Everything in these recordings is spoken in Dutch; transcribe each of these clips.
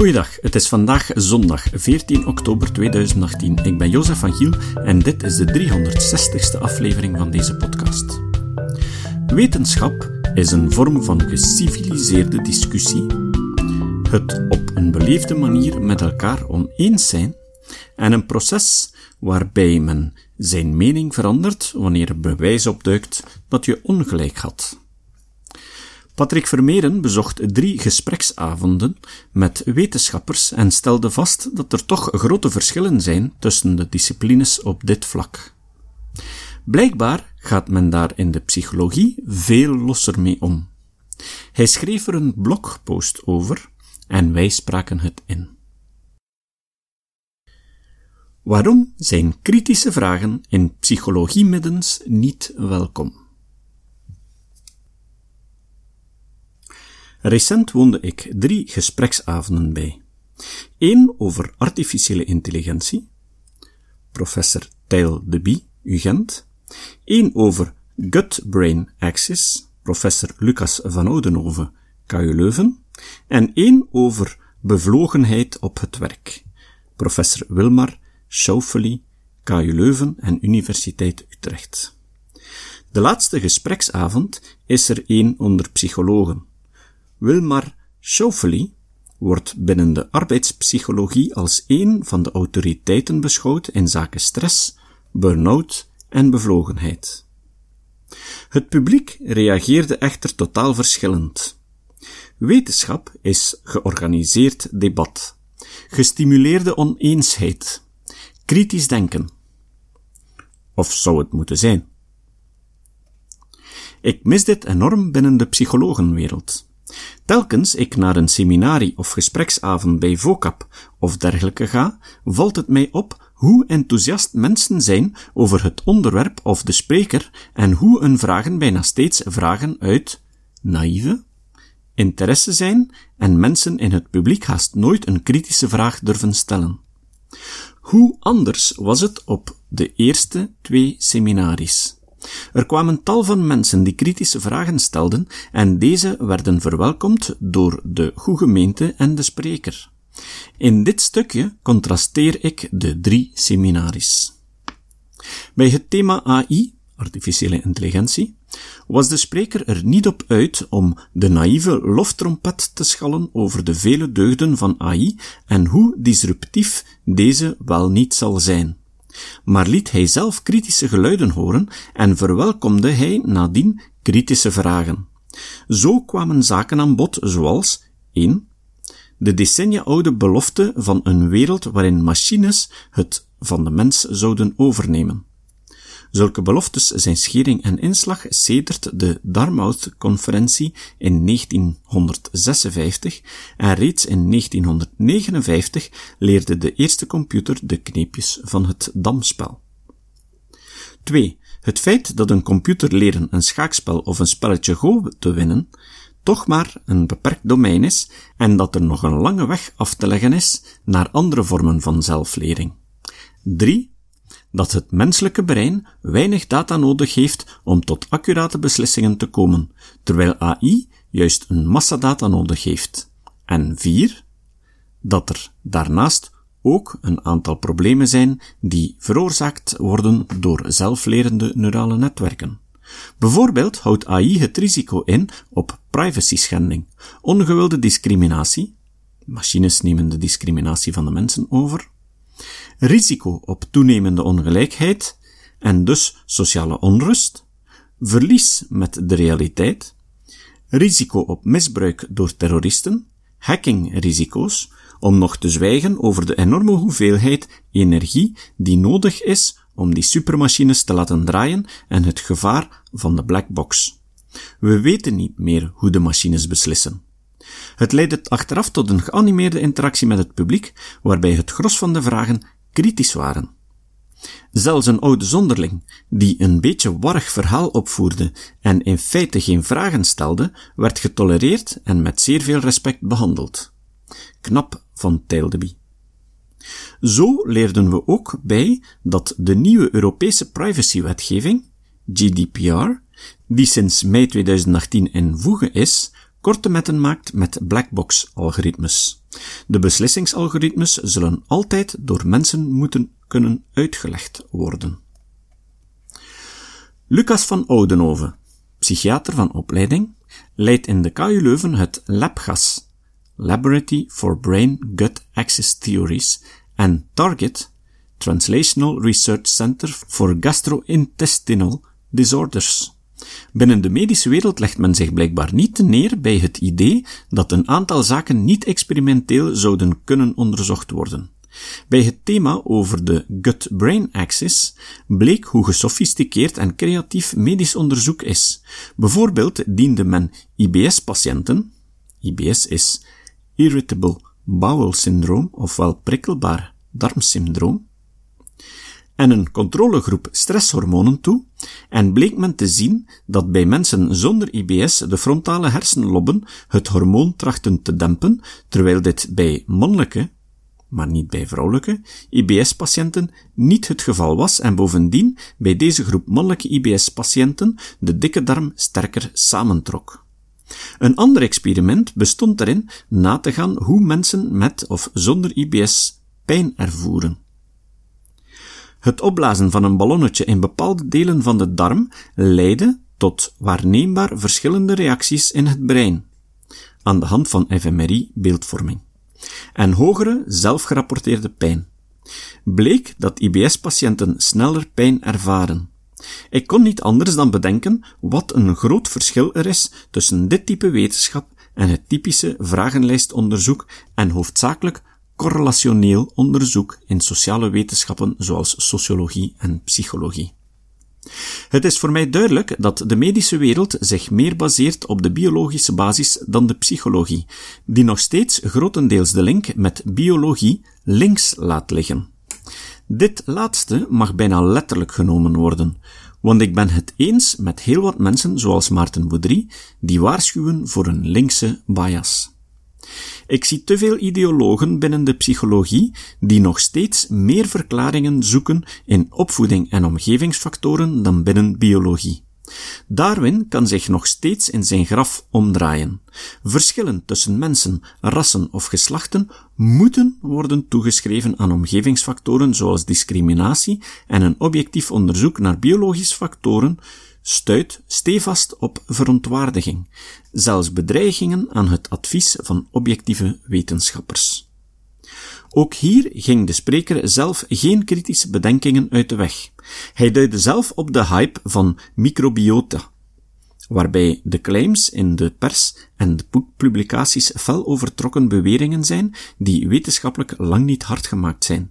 Goeiedag, het is vandaag zondag 14 oktober 2018. Ik ben Jozef van Giel en dit is de 360ste aflevering van deze podcast. Wetenschap is een vorm van geciviliseerde discussie, het op een beleefde manier met elkaar oneens zijn en een proces waarbij men zijn mening verandert wanneer er bewijs opduikt dat je ongelijk had. Patrick Vermeeren bezocht drie gespreksavonden met wetenschappers en stelde vast dat er toch grote verschillen zijn tussen de disciplines op dit vlak. Blijkbaar gaat men daar in de psychologie veel losser mee om. Hij schreef er een blogpost over en wij spraken het in. Waarom zijn kritische vragen in psychologiemiddens niet welkom? Recent woonde ik drie gespreksavonden bij. Eén over artificiële intelligentie, professor Tijl de Bie, UGent. Eén over gut-brain axis, professor Lucas van Oudenhoven, KU Leuven. En één over bevlogenheid op het werk, professor Wilmar Schauffele, KU Leuven en Universiteit Utrecht. De laatste gespreksavond is er één onder psychologen. Wilmar Schauffele wordt binnen de arbeidspsychologie als een van de autoriteiten beschouwd in zaken stress, burn-out en bevlogenheid. Het publiek reageerde echter totaal verschillend. Wetenschap is georganiseerd debat, gestimuleerde oneensheid, kritisch denken. Of zou het moeten zijn? Ik mis dit enorm binnen de psychologenwereld. Telkens ik naar een seminarie of gespreksavond bij VOCAP of dergelijke ga, valt het mij op hoe enthousiast mensen zijn over het onderwerp of de spreker en hoe hun vragen bijna steeds vragen uit naïeve interesse zijn en mensen in het publiek haast nooit een kritische vraag durven stellen. Hoe anders was het op de eerste twee seminaries? Er kwamen tal van mensen die kritische vragen stelden en deze werden verwelkomd door de goede gemeente en de spreker. In dit stukje contrasteer ik de drie seminaries. Bij het thema AI, artificiële intelligentie, was de spreker er niet op uit om de naïeve loftrompet te schallen over de vele deugden van AI en hoe disruptief deze wel niet zal zijn maar liet hij zelf kritische geluiden horen en verwelkomde hij nadien kritische vragen. Zo kwamen zaken aan bod zoals 1. De decennia oude belofte van een wereld waarin machines het van de mens zouden overnemen. Zulke beloftes zijn schering en inslag sedert de Dartmouth-conferentie in 1956 en reeds in 1959 leerde de eerste computer de kneepjes van het damspel. 2. Het feit dat een computer leren een schaakspel of een spelletje Go te winnen, toch maar een beperkt domein is en dat er nog een lange weg af te leggen is naar andere vormen van zelflering. 3 dat het menselijke brein weinig data nodig heeft om tot accurate beslissingen te komen, terwijl AI juist een massa data nodig heeft. En vier, dat er daarnaast ook een aantal problemen zijn die veroorzaakt worden door zelflerende neurale netwerken. Bijvoorbeeld houdt AI het risico in op privacy schending, ongewilde discriminatie, machines nemen de discriminatie van de mensen over, risico op toenemende ongelijkheid en dus sociale onrust, verlies met de realiteit, risico op misbruik door terroristen, hackingrisico's, om nog te zwijgen over de enorme hoeveelheid energie die nodig is om die supermachines te laten draaien en het gevaar van de black box. We weten niet meer hoe de machines beslissen. Het leidde achteraf tot een geanimeerde interactie met het publiek, waarbij het gros van de vragen kritisch waren. Zelfs een oude zonderling, die een beetje warrig verhaal opvoerde en in feite geen vragen stelde, werd getolereerd en met zeer veel respect behandeld. Knap van Teildeby. Zo leerden we ook bij dat de nieuwe Europese privacywetgeving, GDPR, die sinds mei 2018 in voege is, korte metten maakt met blackbox-algoritmes. De beslissingsalgoritmes zullen altijd door mensen moeten kunnen uitgelegd worden. Lucas van Oudenhoven, psychiater van opleiding, leidt in de KU Leuven het LabGAS, Laboratory for Brain Gut Axis Theories, en Target, Translational Research Center for Gastrointestinal Disorders. Binnen de medische wereld legt men zich blijkbaar niet neer bij het idee dat een aantal zaken niet experimenteel zouden kunnen onderzocht worden. Bij het thema over de gut-brain axis bleek hoe gesofisticeerd en creatief medisch onderzoek is. Bijvoorbeeld diende men IBS-patiënten, IBS is Irritable Bowel Syndrome, ofwel prikkelbaar darmsyndroom, en een controlegroep stresshormonen toe en bleek men te zien dat bij mensen zonder IBS de frontale hersenlobben het hormoon trachten te dempen, terwijl dit bij mannelijke, maar niet bij vrouwelijke, IBS-patiënten niet het geval was en bovendien bij deze groep mannelijke IBS-patiënten de dikke darm sterker samentrok. Een ander experiment bestond erin na te gaan hoe mensen met of zonder IBS pijn ervoeren. Het opblazen van een ballonnetje in bepaalde delen van de darm leidde tot waarneembaar verschillende reacties in het brein, aan de hand van fMRI-beeldvorming, en hogere zelfgerapporteerde pijn. Bleek dat IBS-patiënten sneller pijn ervaren. Ik kon niet anders dan bedenken wat een groot verschil er is tussen dit type wetenschap en het typische vragenlijstonderzoek en hoofdzakelijk correlationeel onderzoek in sociale wetenschappen zoals sociologie en psychologie. Het is voor mij duidelijk dat de medische wereld zich meer baseert op de biologische basis dan de psychologie, die nog steeds grotendeels de link met biologie links laat liggen. Dit laatste mag bijna letterlijk genomen worden, want ik ben het eens met heel wat mensen zoals Maarten Boudry, die waarschuwen voor een linkse bias. Ik zie te veel ideologen binnen de psychologie die nog steeds meer verklaringen zoeken in opvoeding en omgevingsfactoren dan binnen biologie. Darwin kan zich nog steeds in zijn graf omdraaien. Verschillen tussen mensen, rassen of geslachten moeten worden toegeschreven aan omgevingsfactoren zoals discriminatie en een objectief onderzoek naar biologische factoren stuit stevast op verontwaardiging, zelfs bedreigingen aan het advies van objectieve wetenschappers. Ook hier ging de spreker zelf geen kritische bedenkingen uit de weg. Hij duidde zelf op de hype van microbiota, waarbij de claims in de pers en de boekpublicaties fel overtrokken beweringen zijn die wetenschappelijk lang niet hard gemaakt zijn.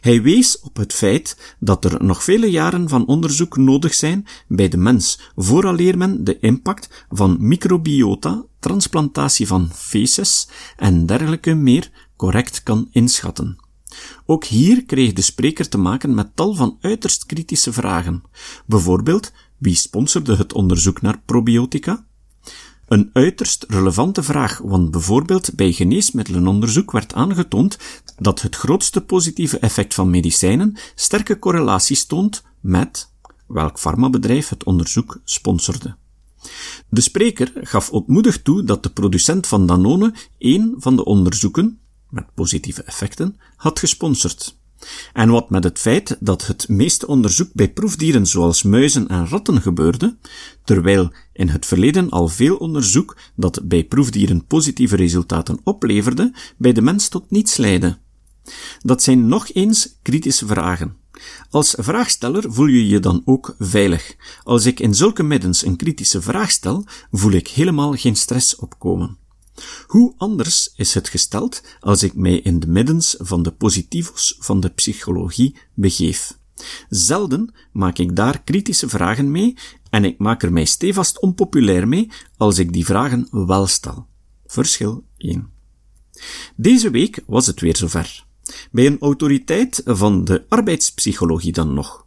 Hij wees op het feit dat er nog vele jaren van onderzoek nodig zijn bij de mens, vooraleer men de impact van microbiota, transplantatie van feces en dergelijke meer correct kan inschatten. Ook hier kreeg de spreker te maken met tal van uiterst kritische vragen. Bijvoorbeeld, wie sponsorde het onderzoek naar probiotica? Een uiterst relevante vraag, want bijvoorbeeld bij geneesmiddelenonderzoek werd aangetoond dat het grootste positieve effect van medicijnen sterke correlaties toont met welk farmabedrijf het onderzoek sponsorde. De spreker gaf ontmoedig toe dat de producent van Danone één van de onderzoeken, met positieve effecten, had gesponsord. En wat met het feit dat het meeste onderzoek bij proefdieren zoals muizen en ratten gebeurde, terwijl in het verleden al veel onderzoek dat bij proefdieren positieve resultaten opleverde, bij de mens tot niets leidde. Dat zijn nog eens kritische vragen. Als vraagsteller voel je je dan ook veilig. Als ik in zulke middens een kritische vraag stel, voel ik helemaal geen stress opkomen. Hoe anders is het gesteld als ik mij in de middens van de positivos van de psychologie begeef. Zelden maak ik daar kritische vragen mee en ik maak er mij stevast onpopulair mee als ik die vragen wel stel. Verschil 1. Deze week was het weer zover. Bij een autoriteit van de arbeidspsychologie dan nog.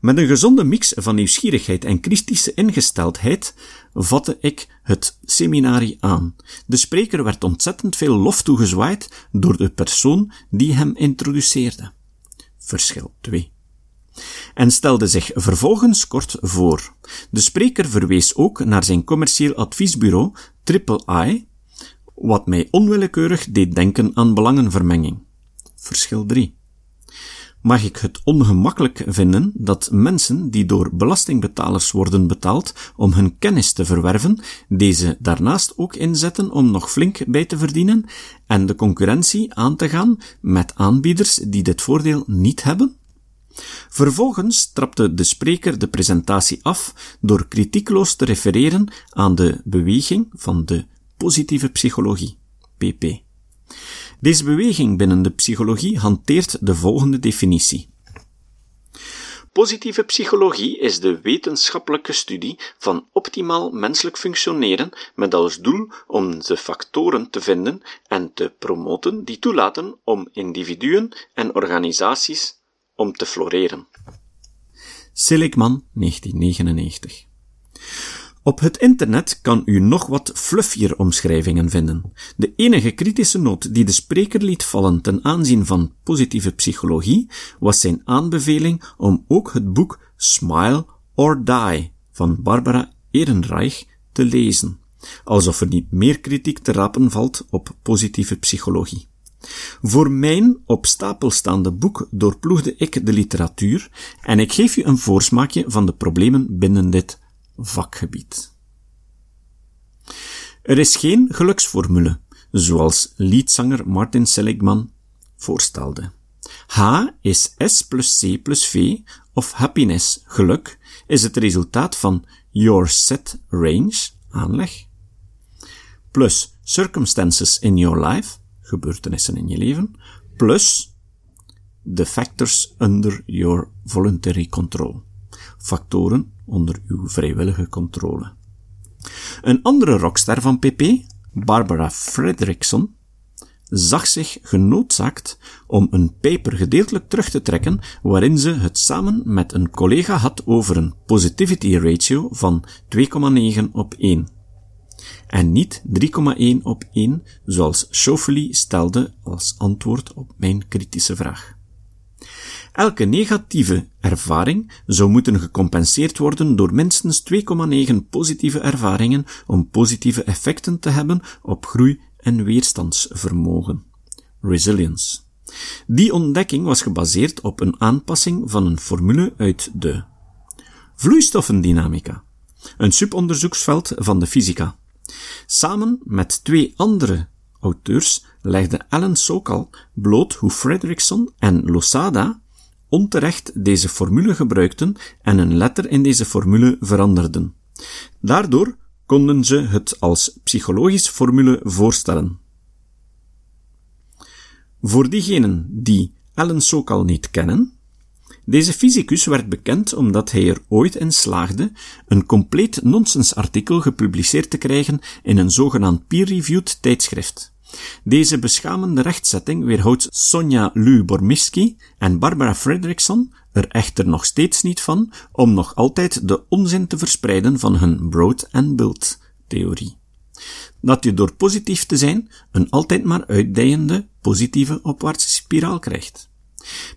Met een gezonde mix van nieuwsgierigheid en kritische ingesteldheid vatte ik het seminarie aan. De spreker werd ontzettend veel lof toegezwaaid door de persoon die hem introduceerde. Verschil 2 en stelde zich vervolgens kort voor. De spreker verwees ook naar zijn commercieel adviesbureau triple I, wat mij onwillekeurig deed denken aan belangenvermenging. Verschil 3 mag ik het ongemakkelijk vinden dat mensen die door belastingbetalers worden betaald om hun kennis te verwerven, deze daarnaast ook inzetten om nog flink bij te verdienen en de concurrentie aan te gaan met aanbieders die dit voordeel niet hebben? Vervolgens trapte de spreker de presentatie af door kritiekloos te refereren aan de beweging van de positieve psychologie, PP. Deze beweging binnen de psychologie hanteert de volgende definitie. Positieve psychologie is de wetenschappelijke studie van optimaal menselijk functioneren met als doel om de factoren te vinden en te promoten die toelaten om individuen en organisaties om te floreren. Seligman, 1999 op het internet kan u nog wat fluffier omschrijvingen vinden. De enige kritische noot die de spreker liet vallen ten aanzien van positieve psychologie was zijn aanbeveling om ook het boek Smile or Die van Barbara Ehrenreich te lezen, alsof er niet meer kritiek te rapen valt op positieve psychologie. Voor mijn op stapel staande boek doorploegde ik de literatuur en ik geef u een voorsmaakje van de problemen binnen dit vakgebied. Er is geen geluksformule, zoals liedzanger Martin Seligman voorstelde. H is S plus C plus V, of happiness, geluk, is het resultaat van your set range, aanleg, plus circumstances in your life, gebeurtenissen in je leven, plus the factors under your voluntary control, factoren onder uw vrijwillige controle. Een andere rockster van PP, Barbara Fredrickson, zag zich genoodzaakt om een paper gedeeltelijk terug te trekken waarin ze het samen met een collega had over een positivity ratio van 2,9 op 1. En niet 3,1 op 1 zoals Schoeffeli stelde als antwoord op mijn kritische vraag. Elke negatieve ervaring zou moeten gecompenseerd worden door minstens 2,9 positieve ervaringen om positieve effecten te hebben op groei en weerstandsvermogen. Resilience. Die ontdekking was gebaseerd op een aanpassing van een formule uit de vloeistoffendynamica, een subonderzoeksveld van de fysica. Samen met twee andere auteurs legde Alan Sokal bloot hoe Fredrickson en Losada onterecht deze formule gebruikten en een letter in deze formule veranderden. Daardoor konden ze het als psychologische formule voorstellen. Voor diegenen die Alan Sokal niet kennen, deze fysicus werd bekend omdat hij er ooit in slaagde een compleet nonsensartikel gepubliceerd te krijgen in een zogenaamd peer-reviewed tijdschrift. Deze beschamende rechtzetting weerhoudt Sonja Lu-Bormiski en Barbara Fredrickson er echter nog steeds niet van om nog altijd de onzin te verspreiden van hun broad and build theorie. Dat je door positief te zijn een altijd maar uitdijende positieve opwaartse spiraal krijgt.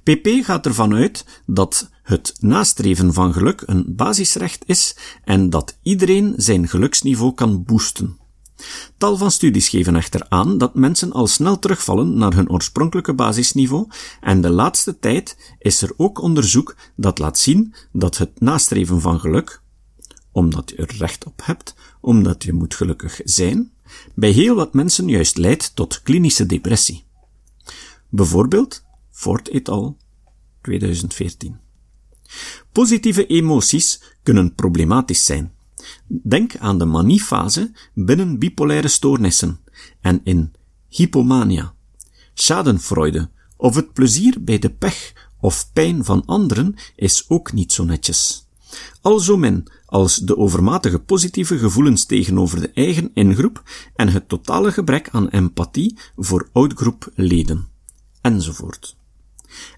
PP gaat ervan uit dat het nastreven van geluk een basisrecht is en dat iedereen zijn geluksniveau kan boosten. Tal van studies geven echter aan dat mensen al snel terugvallen naar hun oorspronkelijke basisniveau en de laatste tijd is er ook onderzoek dat laat zien dat het nastreven van geluk, omdat je er recht op hebt, omdat je moet gelukkig zijn, bij heel wat mensen juist leidt tot klinische depressie. Bijvoorbeeld Ford et al. 2014. Positieve emoties kunnen problematisch zijn. Denk aan de maniefase binnen bipolaire stoornissen en in hypomania, schadenfreude of het plezier bij de pech of pijn van anderen is ook niet zo netjes. Alzomin als de overmatige positieve gevoelens tegenover de eigen ingroep en het totale gebrek aan empathie voor outgroepleden, enzovoort.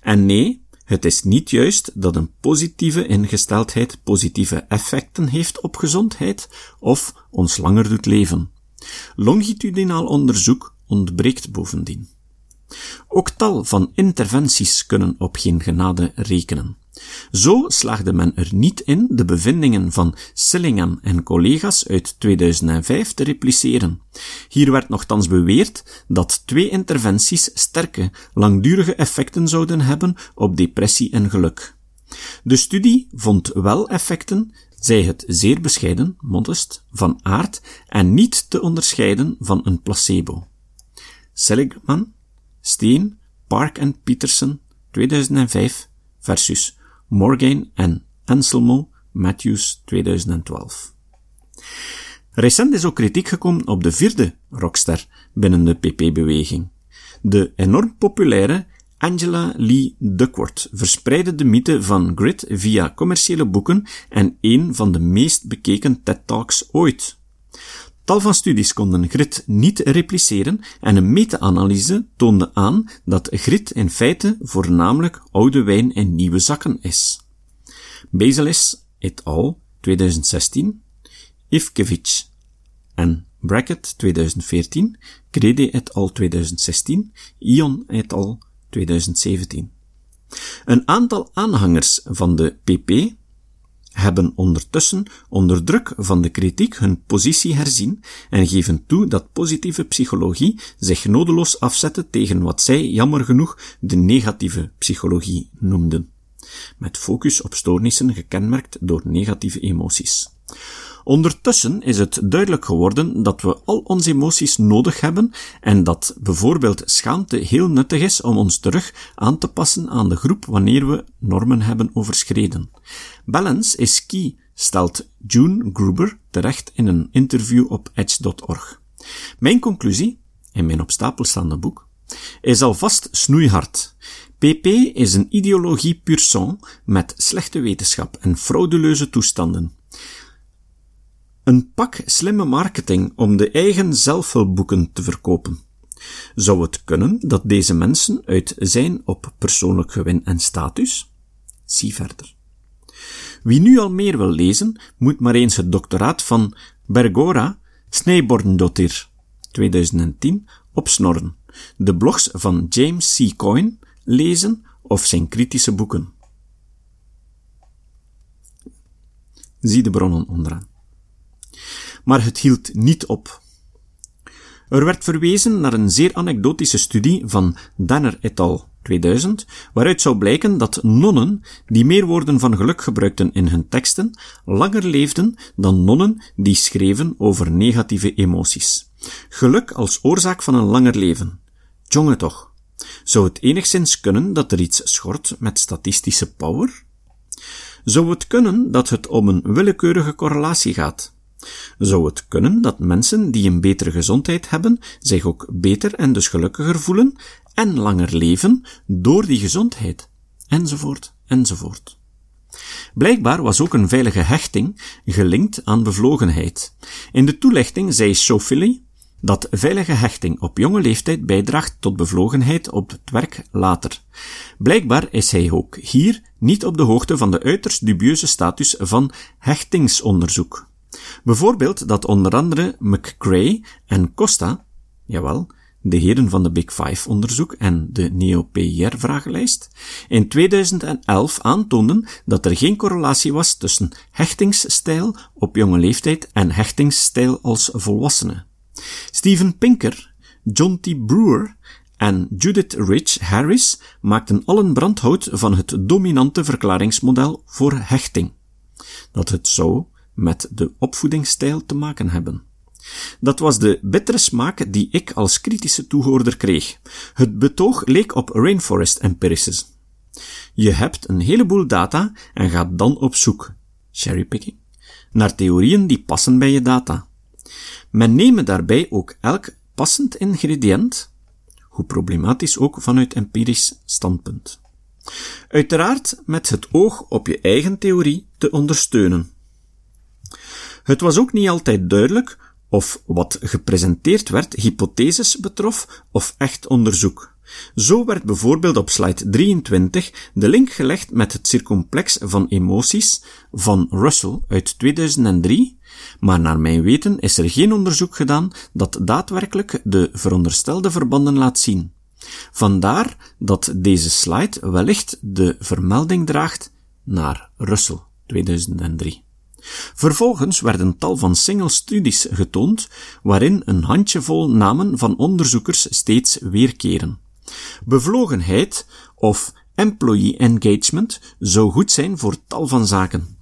En nee, het is niet juist dat een positieve ingesteldheid positieve effecten heeft op gezondheid of ons langer doet leven. Longitudinaal onderzoek ontbreekt bovendien. Ook tal van interventies kunnen op geen genade rekenen. Zo slaagde men er niet in de bevindingen van Sillingham en collega's uit 2005 te repliceren. Hier werd nogthans beweerd dat twee interventies sterke, langdurige effecten zouden hebben op depressie en geluk. De studie vond wel effecten, zij het zeer bescheiden, modest, van aard en niet te onderscheiden van een placebo. Seligman, Steen, Park en Peterson, 2005 versus Morgan en Anselmo Matthews 2012. Recent is ook kritiek gekomen op de vierde rockster binnen de PP-beweging. De enorm populaire Angela Lee Duckworth verspreidde de mythe van grit via commerciële boeken en een van de meest bekeken TED-talks ooit. Tal van studies konden grit niet repliceren en een meta-analyse toonde aan dat grit in feite voornamelijk oude wijn in nieuwe zakken is. Bezelis et al. 2016, Ivkevich en Brackett 2014, Krede et al. 2016, Ion et al. 2017. Een aantal aanhangers van de PP hebben ondertussen onder druk van de kritiek hun positie herzien en geven toe dat positieve psychologie zich nodeloos afzette tegen wat zij jammer genoeg de negatieve psychologie noemden, met focus op stoornissen gekenmerkt door negatieve emoties. Ondertussen is het duidelijk geworden dat we al onze emoties nodig hebben en dat bijvoorbeeld schaamte heel nuttig is om ons terug aan te passen aan de groep wanneer we normen hebben overschreden. Balance is key, stelt June Gruber terecht in een interview op edge.org. Mijn conclusie, in mijn op stapel staande boek, is alvast snoeihard. PP is een ideologie pur sang met slechte wetenschap en frauduleuze toestanden. Een pak slimme marketing om de eigen zelfhulpboeken te verkopen. Zou het kunnen dat deze mensen uit zijn op persoonlijk gewin en status? Zie verder. Wie nu al meer wil lezen, moet maar eens het doctoraat van Bergora Snijbordendottir 2010 opsnorren, de blogs van James C. Coyne lezen of zijn kritische boeken. Zie de bronnen onderaan. Maar het hield niet op. Er werd verwezen naar een zeer anekdotische studie van Danner et al. 2000, waaruit zou blijken dat nonnen, die meer woorden van geluk gebruikten in hun teksten, langer leefden dan nonnen die schreven over negatieve emoties. Geluk als oorzaak van een langer leven. Jongen toch. Zou het enigszins kunnen dat er iets schort met statistische power? Zou het kunnen dat het om een willekeurige correlatie gaat? Zou het kunnen dat mensen die een betere gezondheid hebben zich ook beter en dus gelukkiger voelen en langer leven door die gezondheid? Enzovoort, enzovoort. Blijkbaar was ook een veilige hechting gelinkt aan bevlogenheid. In de toelichting zei Sophie dat veilige hechting op jonge leeftijd bijdraagt tot bevlogenheid op het werk later. Blijkbaar is hij ook hier niet op de hoogte van de uiterst dubieuze status van hechtingsonderzoek. Bijvoorbeeld dat onder andere McCrae en Costa, jawel, de heren van de Big Five onderzoek en de Neo-PIR-vragenlijst, in 2011 aantoonden dat er geen correlatie was tussen hechtingsstijl op jonge leeftijd en hechtingsstijl als volwassene. Steven Pinker, John T. Brewer en Judith Rich Harris maakten allen brandhout van het dominante verklaringsmodel voor hechting. Dat het zo met de opvoedingsstijl te maken hebben. Dat was de bittere smaak die ik als kritische toehoorder kreeg. Het betoog leek op rainforest empiricism. Je hebt een heleboel data en gaat dan op zoek, cherrypicking, naar theorieën die passen bij je data. Men neemt daarbij ook elk passend ingrediënt, hoe problematisch ook vanuit empirisch standpunt. Uiteraard met het oog op je eigen theorie te ondersteunen. Het was ook niet altijd duidelijk of wat gepresenteerd werd hypotheses betrof of echt onderzoek. Zo werd bijvoorbeeld op slide 23 de link gelegd met het circumplex van emoties van Russell uit 2003, maar naar mijn weten is er geen onderzoek gedaan dat daadwerkelijk de veronderstelde verbanden laat zien. Vandaar dat deze slide wellicht de vermelding draagt naar Russell, 2003. Vervolgens werden tal van single studies getoond, waarin een handjevol namen van onderzoekers steeds weerkeren. Bevlogenheid of employee engagement zou goed zijn voor tal van zaken.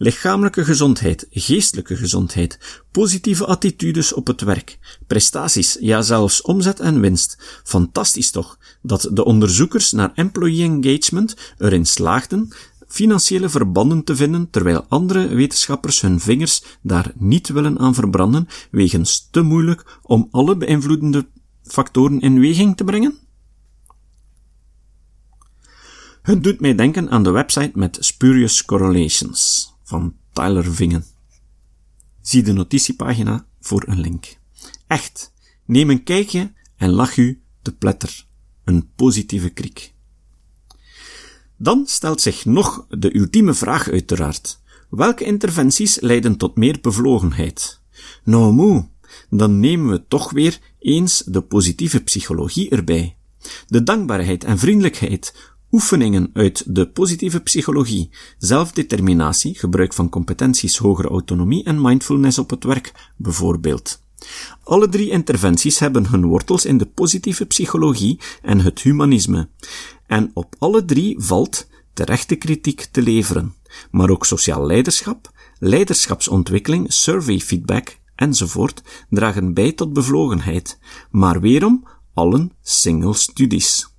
Lichamelijke gezondheid, geestelijke gezondheid, positieve attitudes op het werk, prestaties, ja zelfs omzet en winst. Fantastisch toch, dat de onderzoekers naar employee engagement erin slaagden financiële verbanden te vinden, terwijl andere wetenschappers hun vingers daar niet willen aan verbranden, wegens te moeilijk om alle beïnvloedende factoren in weging te brengen? Het doet mij denken aan de website met Spurious Correlations van Tyler Vingen. Zie de notitiepagina voor een link. Echt, neem een kijkje en lach u te pletter. Een positieve kriek. Dan stelt zich nog de ultieme vraag uiteraard. Welke interventies leiden tot meer bevlogenheid? Nou moe, dan nemen we toch weer eens de positieve psychologie erbij. De dankbaarheid en vriendelijkheid, oefeningen uit de positieve psychologie, zelfdeterminatie, gebruik van competenties, hogere autonomie en mindfulness op het werk, bijvoorbeeld. Alle drie interventies hebben hun wortels in de positieve psychologie en het humanisme. En op alle drie valt terechte kritiek te leveren, maar ook sociaal leiderschap, leiderschapsontwikkeling, survey feedback enzovoort dragen bij tot bevlogenheid, maar weerom allen single studies.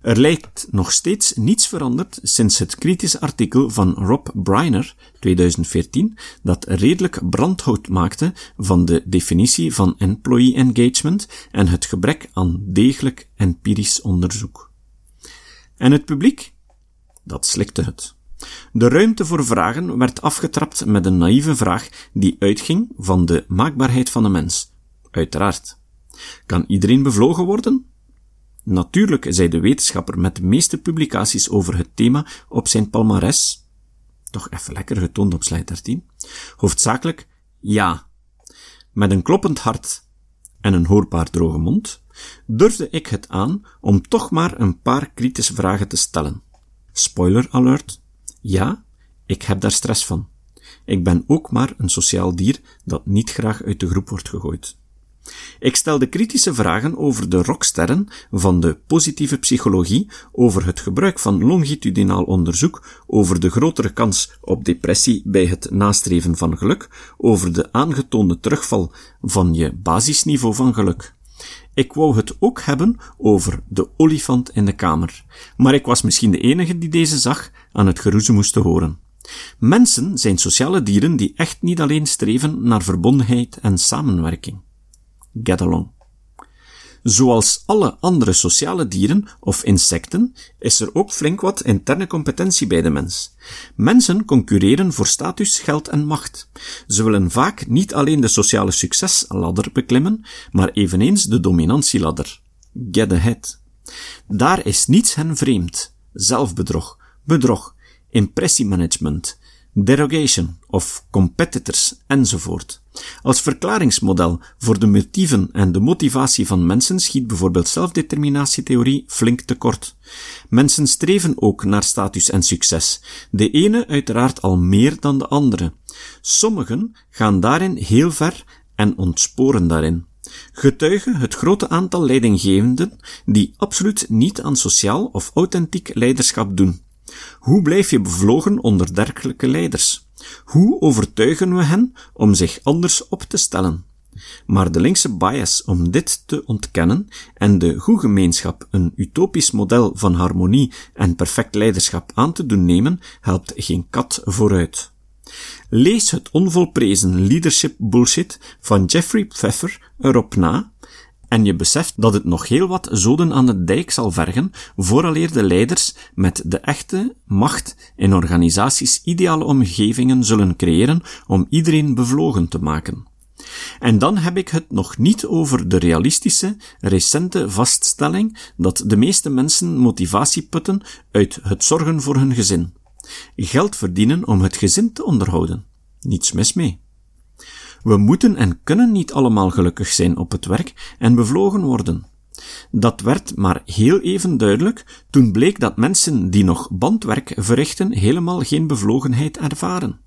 Er lijkt nog steeds niets veranderd sinds het kritische artikel van Rob Briner 2014 dat redelijk brandhout maakte van de definitie van employee engagement en het gebrek aan degelijk empirisch onderzoek. En het publiek? Dat slikte het. De ruimte voor vragen werd afgetrapt met een naïeve vraag die uitging van de maakbaarheid van de mens. Uiteraard. Kan iedereen bevlogen worden? Natuurlijk zei de wetenschapper met de meeste publicaties over het thema op zijn palmares, toch even lekker getoond op slide 13, hoofdzakelijk ja. Met een kloppend hart en een hoorbaar droge mond, durfde ik het aan om toch maar een paar kritische vragen te stellen. Spoiler alert. Ja, ik heb daar stress van. Ik ben ook maar een sociaal dier dat niet graag uit de groep wordt gegooid. Ik stelde kritische vragen over de rocksterren van de positieve psychologie, over het gebruik van longitudinaal onderzoek, over de grotere kans op depressie bij het nastreven van geluk, over de aangetoonde terugval van je basisniveau van geluk. Ik wou het ook hebben over de olifant in de kamer, maar ik was misschien de enige die deze zag aan het geroezen moest horen. Mensen zijn sociale dieren die echt niet alleen streven naar verbondenheid en samenwerking get along. Zoals alle andere sociale dieren of insecten is er ook flink wat interne competentie bij de mens. Mensen concurreren voor status, geld en macht. Ze willen vaak niet alleen de sociale succesladder beklimmen, maar eveneens de dominantieladder. Get ahead. Daar is niets hen vreemd. Zelfbedrog, bedrog, impressiemanagement, derogation of competitors enzovoort. Als verklaringsmodel voor de motieven en de motivatie van mensen schiet bijvoorbeeld zelfdeterminatietheorie flink tekort. Mensen streven ook naar status en succes, de ene uiteraard al meer dan de andere. Sommigen gaan daarin heel ver en ontsporen daarin. Getuigen het grote aantal leidinggevenden die absoluut niet aan sociaal of authentiek leiderschap doen. Hoe blijf je bevlogen onder dergelijke leiders? Hoe overtuigen we hen om zich anders op te stellen? Maar de linkse bias om dit te ontkennen en de goede gemeenschap een utopisch model van harmonie en perfect leiderschap aan te doen nemen, helpt geen kat vooruit. Lees het onvolprezen leadership bullshit van Jeffrey Pfeffer erop na en je beseft dat het nog heel wat zoden aan de dijk zal vergen, vooraleer de leiders met de echte macht in organisaties ideale omgevingen zullen creëren om iedereen bevlogen te maken. En dan heb ik het nog niet over de realistische, recente vaststelling dat de meeste mensen motivatie putten uit het zorgen voor hun gezin. Geld verdienen om het gezin te onderhouden. Niets mis mee. We moeten en kunnen niet allemaal gelukkig zijn op het werk en bevlogen worden. Dat werd maar heel even duidelijk toen bleek dat mensen die nog bandwerk verrichten helemaal geen bevlogenheid ervaren.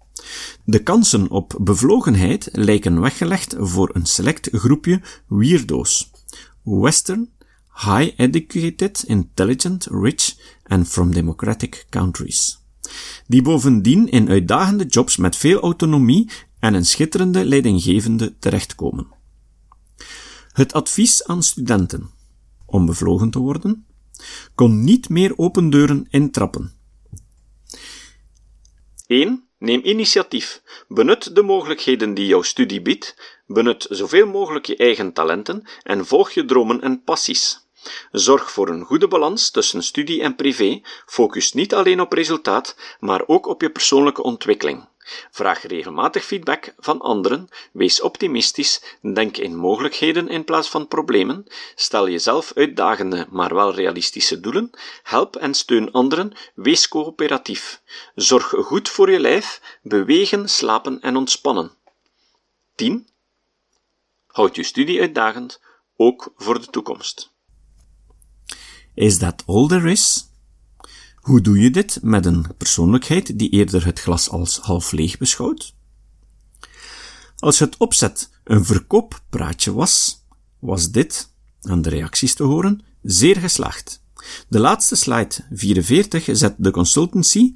De kansen op bevlogenheid lijken weggelegd voor een select groepje weirdo's. Western, high-educated, intelligent, rich and from democratic countries. Die bovendien in uitdagende jobs met veel autonomie en een schitterende leidinggevende terechtkomen. Het advies aan studenten om bevlogen te worden kon niet meer open deuren intrappen. 1. Neem initiatief. Benut de mogelijkheden die jouw studie biedt, benut zoveel mogelijk je eigen talenten en volg je dromen en passies. Zorg voor een goede balans tussen studie en privé, focus niet alleen op resultaat, maar ook op je persoonlijke ontwikkeling. Vraag regelmatig feedback van anderen, wees optimistisch, denk in mogelijkheden in plaats van problemen, stel jezelf uitdagende maar wel realistische doelen, help en steun anderen, wees coöperatief. Zorg goed voor je lijf, bewegen, slapen en ontspannen. 10. Houd je studie uitdagend, ook voor de toekomst. Is that all there is? Hoe doe je dit met een persoonlijkheid die eerder het glas als half leeg beschouwt? Als het opzet een verkooppraatje was, was dit, aan de reacties te horen, zeer geslaagd. De laatste slide 44 zet de consultancy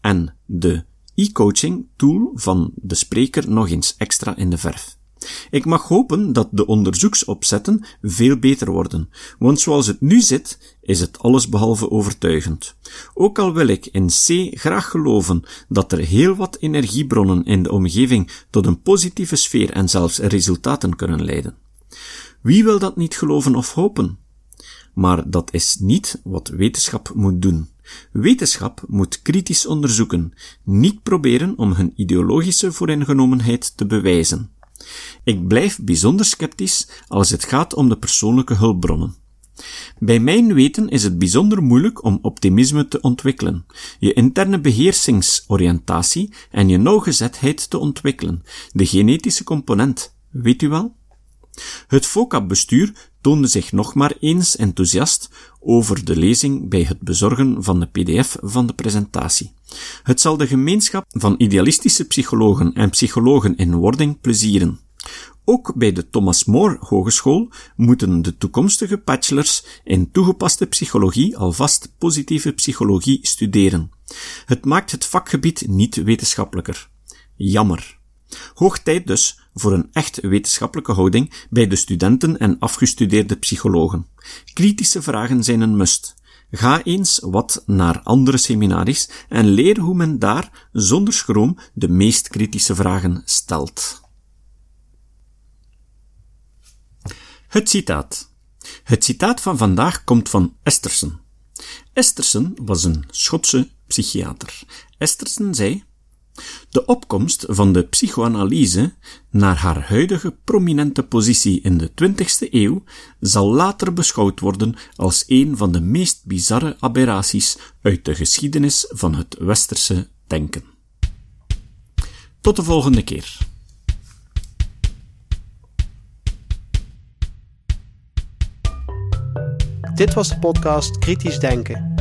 en de e-coaching tool van de spreker nog eens extra in de verf. Ik mag hopen dat de onderzoeksopzetten veel beter worden, want zoals het nu zit, is het allesbehalve overtuigend. Ook al wil ik in C graag geloven dat er heel wat energiebronnen in de omgeving tot een positieve sfeer en zelfs resultaten kunnen leiden. Wie wil dat niet geloven of hopen? Maar dat is niet wat wetenschap moet doen. Wetenschap moet kritisch onderzoeken, niet proberen om hun ideologische vooringenomenheid te bewijzen. Ik blijf bijzonder sceptisch als het gaat om de persoonlijke hulpbronnen. Bij mijn weten is het bijzonder moeilijk om optimisme te ontwikkelen, je interne beheersingsoriëntatie en je nauwgezetheid te ontwikkelen, de genetische component, weet u wel? Het FOCAP-bestuur toonde zich nog maar eens enthousiast over de lezing bij het bezorgen van de pdf van de presentatie. Het zal de gemeenschap van idealistische psychologen en psychologen in wording plezieren. Ook bij de Thomas More Hogeschool moeten de toekomstige bachelors in toegepaste psychologie alvast positieve psychologie studeren. Het maakt het vakgebied niet wetenschappelijker. Jammer. Hoog tijd dus voor een echt wetenschappelijke houding bij de studenten en afgestudeerde psychologen. Kritische vragen zijn een must. Ga eens wat naar andere seminaries en leer hoe men daar zonder schroom de meest kritische vragen stelt. Het citaat. Het citaat van vandaag komt van Esterson. Esterson was een Schotse psychiater. Esterson zei: De opkomst van de psychoanalyse naar haar huidige prominente positie in de 20e eeuw zal later beschouwd worden als een van de meest bizarre aberraties uit de geschiedenis van het westerse denken. Tot de volgende keer. Dit was de podcast Kritisch Denken.